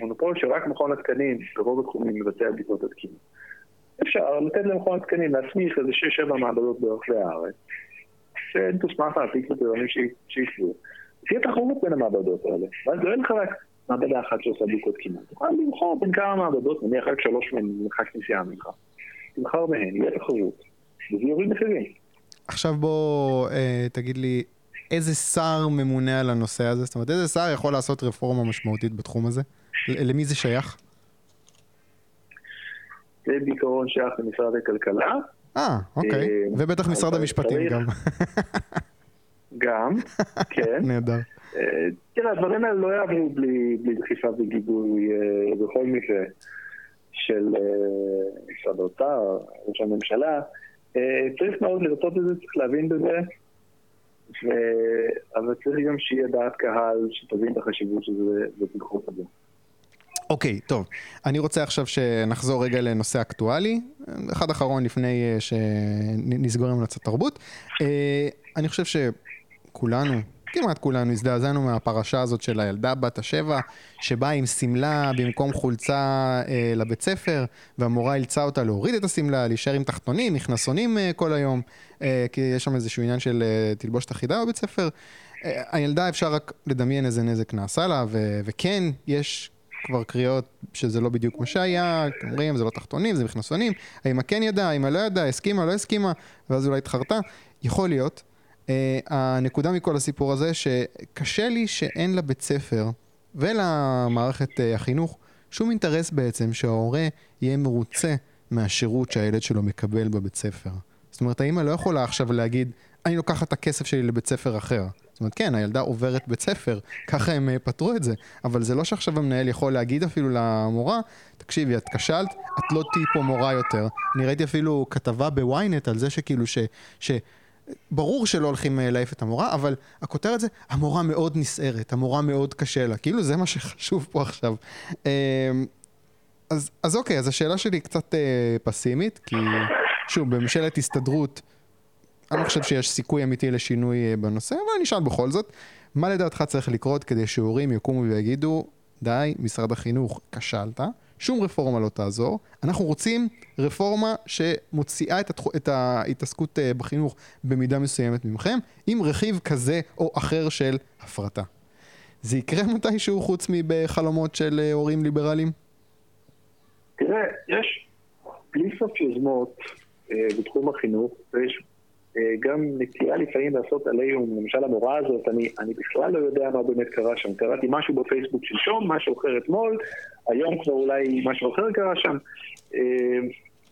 מונופול שרק מכון התקנים ברוב התחומים מבצע בדיקות התקינה. אפשר לתת למכון התקנים להסמיך איזה שש-שבע מעבדות ברחבי הארץ, שהן תוסמך להפיק קריטריונים שיקבעו. תהיה תחרות בין המעבדות האלה, ואז לא יהיה לך רק מעבדה אחת שעושה בדיקות תקינה. תוכל לבחור בין כמה מעבדות, נניח רק שלוש מהן במרחק נסיעה ממך. תבחר בהן, יהיה תחרות, וזה יוריד מחירים. עכשיו בוא אה, תגיד לי, איזה שר ממונה על הנושא הזה? זאת אומרת, איזה שר יכול לעשות רפורמה משמעותית בתחום הזה? למי זה שייך? זה בעיקרון שייך למשרד הכלכלה. אה, אוקיי. אה, ובטח משרד המשפטים גם. גם, כן. נהדר. אה, תראה, הדברים האלה לא יעברו בלי, בלי דחיפה וגיבוי אה, בכל מקרה של משרד האוצר, ראש הממשלה. צריך מאוד לרצות את זה, צריך להבין בזה, ו... אבל צריך גם שיהיה דעת קהל שתבין את החשיבות של זה ותדחוף את זה. אוקיי, okay, טוב. אני רוצה עכשיו שנחזור רגע לנושא אקטואלי. אחד אחרון לפני אה, שנסגור עם המלצת תרבות. אה, אני חושב שכולנו, כמעט כולנו, הזדעזענו מהפרשה הזאת של הילדה בת השבע, שבאה עם שמלה במקום חולצה אה, לבית ספר, והמורה אילצה אותה להוריד את השמלה, להישאר עם תחתונים, מכנסונים אה, כל היום, אה, כי יש שם איזשהו עניין של אה, תלבושת אחידה בבית ספר. אה, הילדה, אפשר רק לדמיין איזה נזק נעשה לה, ו- וכן, יש כבר קריאות שזה לא בדיוק מה שהיה, אומרים זה לא תחתונים, זה מכנסונים, האמא כן ידעה, האמא לא ידעה, הסכימה, לא הסכימה, ואז אולי התחרטה, יכול להיות. Uh, הנקודה מכל הסיפור הזה, שקשה לי שאין לבית ספר ולמערכת uh, החינוך שום אינטרס בעצם שההורה יהיה מרוצה מהשירות שהילד שלו מקבל בבית ספר. זאת אומרת, האמא לא יכולה עכשיו להגיד, אני לוקחת את הכסף שלי לבית ספר אחר. זאת אומרת, כן, הילדה עוברת בית ספר, ככה הם אה, פתרו את זה, אבל זה לא שעכשיו המנהל יכול להגיד אפילו למורה, תקשיבי, את כשלת, את לא תהיי פה מורה יותר. אני ראיתי אפילו כתבה בוויינט על זה שכאילו ש... ש... ברור שלא הולכים אה, להעיף את המורה, אבל הכותרת זה, המורה מאוד נסערת, המורה מאוד קשה לה. כאילו זה מה שחשוב פה עכשיו. אמ, אז, אז אוקיי, אז השאלה שלי קצת אה, פסימית, כי שוב, בממשלת הסתדרות אני לא חושב שיש סיכוי אמיתי לשינוי אה, בנושא, אבל אני אשאל בכל זאת, מה לדעתך צריך לקרות כדי שהורים יקומו ויגידו, די, משרד החינוך, כשלת, שום רפורמה לא תעזור, אנחנו רוצים רפורמה שמוציאה את, התח... את ההתעסקות אה, בחינוך במידה מסוימת ממכם, עם רכיב כזה או אחר של הפרטה. זה יקרה מתישהו חוץ מבחלומות של אה, הורים ליברליים? תראה, יש בלי סוף יוזמות אה, בתחום החינוך, ויש גם נטייה לפעמים לעשות עליהום, למשל המורה הזאת, אני, אני בכלל לא יודע מה באמת קרה שם. קראתי משהו בפייסבוק שלשום, משהו אחר אתמול, היום כבר אולי משהו אחר קרה שם. אה,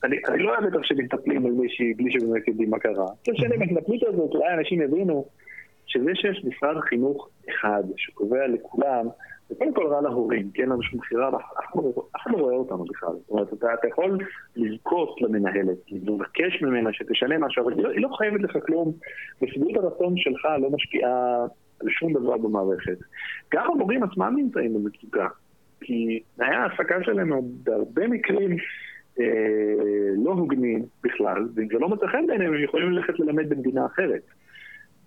אני, אני לא אוהב את שמטפלים על מישהי בלי שבאמת יודעים מה קרה. מצד שני, בהתנפלות הזאת אולי אנשים יבינו שזה שיש משרד חינוך אחד שקובע לכולם זה קודם כל רע להורים, כי אין לנו שום בחירה, אף אחד לא רואה אותנו בכלל. זאת אומרת, אתה, אתה יכול לזכות למנהלת, לבקש ממנה שתשנה משהו, אבל היא לא, היא לא חייבת לך כלום, ושביעות הרצון שלך לא משפיעה על שום דבר במערכת. גם המורים עצמם נמצאים במצוקה, כי תנאי ההעסקה שלהם הם בהרבה מקרים אה, לא הוגנים בכלל, ואם זה לא מצא חן בעיניהם, הם יכולים ללכת ללמד במדינה אחרת.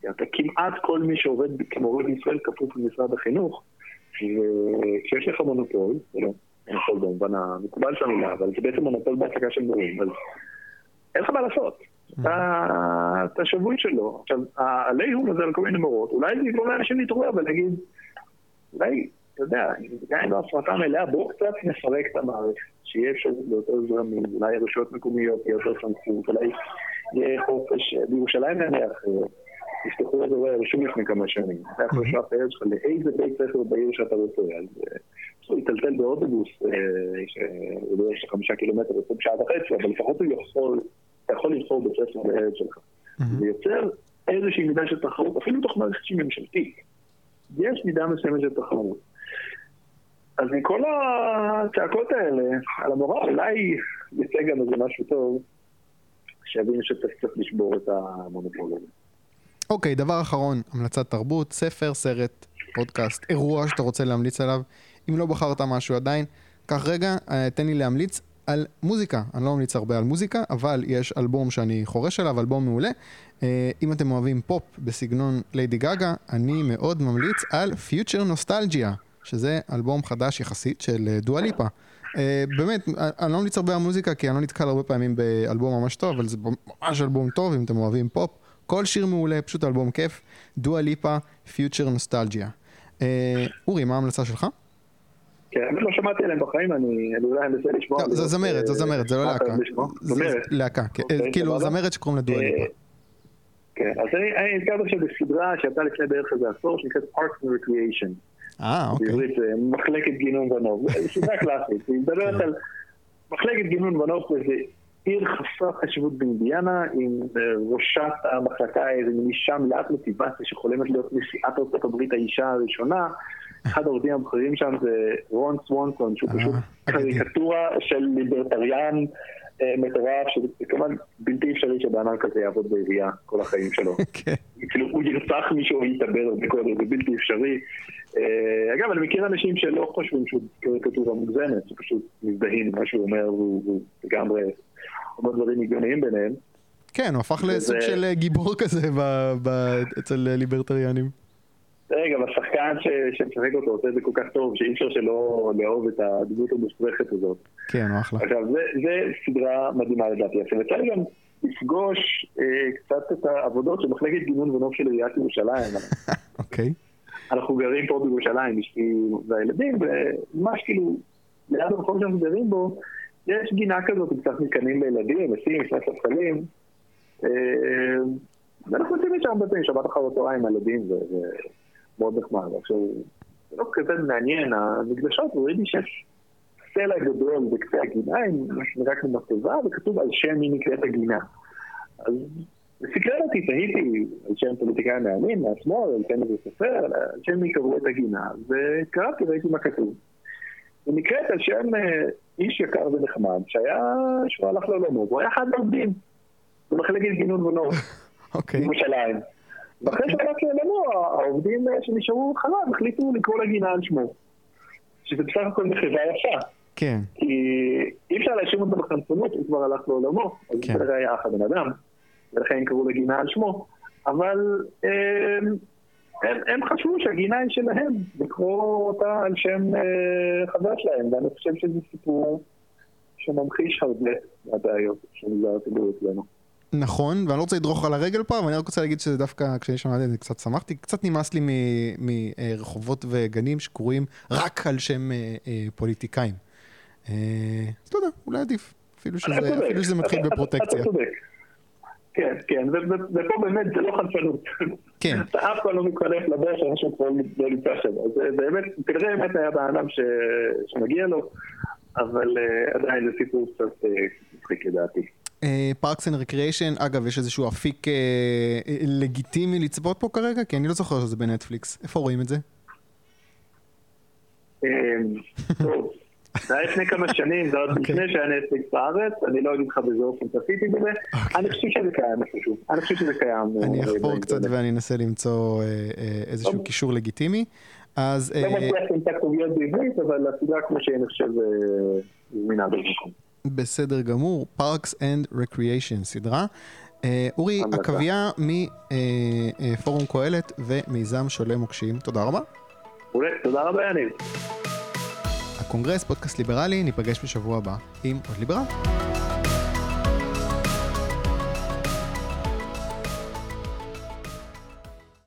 אתה כמעט כל מי שעובד כמורה בישראל כפוף למשרד החינוך, וכשיש לך מונופול, לא מונופול במובן המקובל של המילה, אבל זה בעצם מונופול בהעסקה של מורים, אז אין לך מה לעשות. אתה שבוי שלו. עכשיו, העליהום הזה על כל מיני מורות, אולי זה יגרום לאנשים להתעורר ולהגיד, אולי, אתה יודע, גם אם לא הפרטה מלאה, בואו קצת נפרק את המערכת, שיהיה אפשרות ליותר זרמים, אולי רשויות מקומיות יהיה יותר סמכות, אולי יהיה חופש, בירושלים נניח, תפתחו אזורי הרישום לפני כמה שנים. אתה יכול לשלוח את הילד שלך לאיזה בית ספר בעיר שאתה רוצה. אז הוא יטלטל באוטובוס, אה, יש לך חמישה קילומטר, יוצא בשעה וחצי, אבל לפחות הוא יכול, אתה יכול לבחור בית ספר לילד שלך. זה יוצר איזושהי מידה של תחרות, אפילו בתוך מערכת שהיא ממשלתית. יש מידה מסוימת של תחרות. אז מכל הצעקות האלה, על המורה אולי יצא גם איזה משהו טוב, שיבינו שצריך לשבור את המונופול הזה. אוקיי, דבר אחרון, המלצת תרבות, ספר, סרט, פודקאסט, אירוע שאתה רוצה להמליץ עליו. אם לא בחרת משהו עדיין, קח רגע, אה, תן לי להמליץ על מוזיקה. אני לא ממליץ הרבה על מוזיקה, אבל יש אלבום שאני חורש עליו, אלבום מעולה. אה, אם אתם אוהבים פופ בסגנון ליידי גאגה, אני מאוד ממליץ על Future Nostalgia, שזה אלבום חדש יחסית של דואה ליפה. אה, באמת, אני לא ממליץ הרבה על מוזיקה, כי אני לא נתקל הרבה פעמים באלבום ממש טוב, אבל זה ממש אלבום טוב, אם אתם אוהבים פופ. כל שיר מעולה, פשוט אלבום כיף. דואה ליפה, פיוטר נוסטלג'יה. אורי, מה ההמלצה שלך? כן, אני לא שמעתי עליהם בחיים, אני אולי אנסה לשמוע. לא, זו זמרת, זו זמרת, זה לא להקה. זמרת? להקה, כן. אוקיי, כאילו זמרת שקוראים לה דואה ליפה. אה, כן, אז אני נזכרת עכשיו בסדרה שהייתה לפני בערך איזה עשור, שנקראת Parks and Recreation. אה, אוקיי. בעברית זה מחלקת גינון ונוף. זו סדרה קלאסית, היא מדברת כן. על מחלקת גינון ונוף באיזה עיר חסרת חשיבות באינדיאנה, עם אה, ראשת המחלקה איזה אישה מלאת מוטיבציה שחולמת להיות נשיאת ארצות הברית האישה הראשונה. אחד העובדים הבכירים שם זה רון סוונסון, שהוא פשוט אה, קריקטורה של ליברטריאן אה, מטורף, שזה כמובן בלתי אפשרי אדם כזה יעבוד בעירייה כל החיים שלו. כן. כאילו הוא ירצח מישהו או יתאבר בכל זה בלתי אפשרי. אה, אגב, אני מכיר אנשים שלא חושבים שהוא קריקטורה מוגזמת, שפשוט מזדהים עם מה שהוא אומר, והוא לגמרי אומר דברים הגיוניים ביניהם. כן, הוא הפך לסוג של גיבור כזה אצל ליברטריאנים. רגע, השחקן שמשחק אותו עושה את זה כל כך טוב, שאי אפשר שלא לאהוב את הדמות המופרכת הזאת. כן, הוא אחלה. עכשיו, זה, זה סדרה מדהימה לדעתי. עכשיו, יצא לי גם לפגוש אה, קצת את העבודות של מחלקת גינון ונוף של עיריית ירושלים. אוקיי. אנחנו גרים פה בירושלים, אשתי והילדים, וממש כאילו, ליד המקום שאנחנו גרים בו, יש גינה כזאת קצת מתקנים לילדים, נשים, לפני ספסלים. אה, ואנחנו יוצאים הרבה פעמים, שבת אחר הצהריים עם הילדים, מאוד נחמד. עכשיו, זה לא כזה מעניין, המקדשות, ראיתי שיש סלע גדול בקצה הגינה, עם מה שנראה כמו מצבה, וכתוב על שם מי נקראת הגינה. אז סקרן אותי, תהיתי שם פוליטיקאי מהימין, מהשמאל, שם איזה סופר, על שם מי קראו את הגינה, וקראתי, ראיתי מה כתוב. היא נקראת על שם אה, איש יקר ונחמד, שהיה, שהוא הלך לעולמו, והוא היה אחד מהעובדים במחלקת גינון ונור, אוקיי. בירושלים. ואחרי שהלך לעולמו, העובדים אה, שנשארו חלב החליטו לקרוא לגינה על שמו. שזה בסך הכל מחווה יפה. כן. כי אי אפשר להאשים אותו בחנפנות, הוא כבר הלך לעולמו, אז כן. זה היה אח הבן אדם, ולכן קראו לגינה על שמו. אבל הם, אמ, הם, הם חשבו שהגינה היא שלהם, לקרוא אותה על שם אה, חבר שלהם, ואני חושב שזה סיפור שממחיש הרבה מהבעיות הציבור אצלנו. נכון, ואני לא רוצה לדרוך על הרגל פה, אבל אני רק רוצה להגיד שזה דווקא, כשאני שמעתי את זה קצת שמחתי, קצת נמאס לי מרחובות וגנים שקרויים רק על שם אה, אה, פוליטיקאים. אה, אז לא יודע, אולי עדיף, אפילו שזה מתחיל בפרוטקציה. אתה צודק. כן, כן, ופה באמת זה לא חנפנות. כן. אתה אף פעם לא מתחלף לדבר עם מישהו כבר לא נמצא שם. אז באמת, כנראה באמת היה באדם שמגיע לו, אבל עדיין זה סיפור קצת מצחיק לדעתי. Parks and Recreation, אגב, יש איזשהו אפיק אה, אה, לגיטימי לצפות פה כרגע? כי אני לא זוכר שזה בנטפליקס. איפה רואים את זה? טוב, זה היה לפני כמה שנים, זה עוד אוקיי. לפני שהיה נטפליקס בארץ, אני לא אגיד לך באיזה אופן צפיתי בזה, אוקיי. אני חושב שזה קיים איפשהו, אני חושב שזה קיים. אני אה, אחפור קצת ואני אנסה למצוא איזשהו קישור לגיטימי. אז... לא מצליח למצוא כתוביות בעברית, אבל הסדרה כמו שהיא, אני חושב, זמינה במקום. בסדר גמור, Parks and Recreation סדרה. אה, אורי, עכביה מפורום אה, אה, קהלת ומיזם שולה מוקשים, תודה רבה. תודה רבה יניב. הקונגרס, פודקאסט ליברלי, ניפגש בשבוע הבא עם עוד ליברל.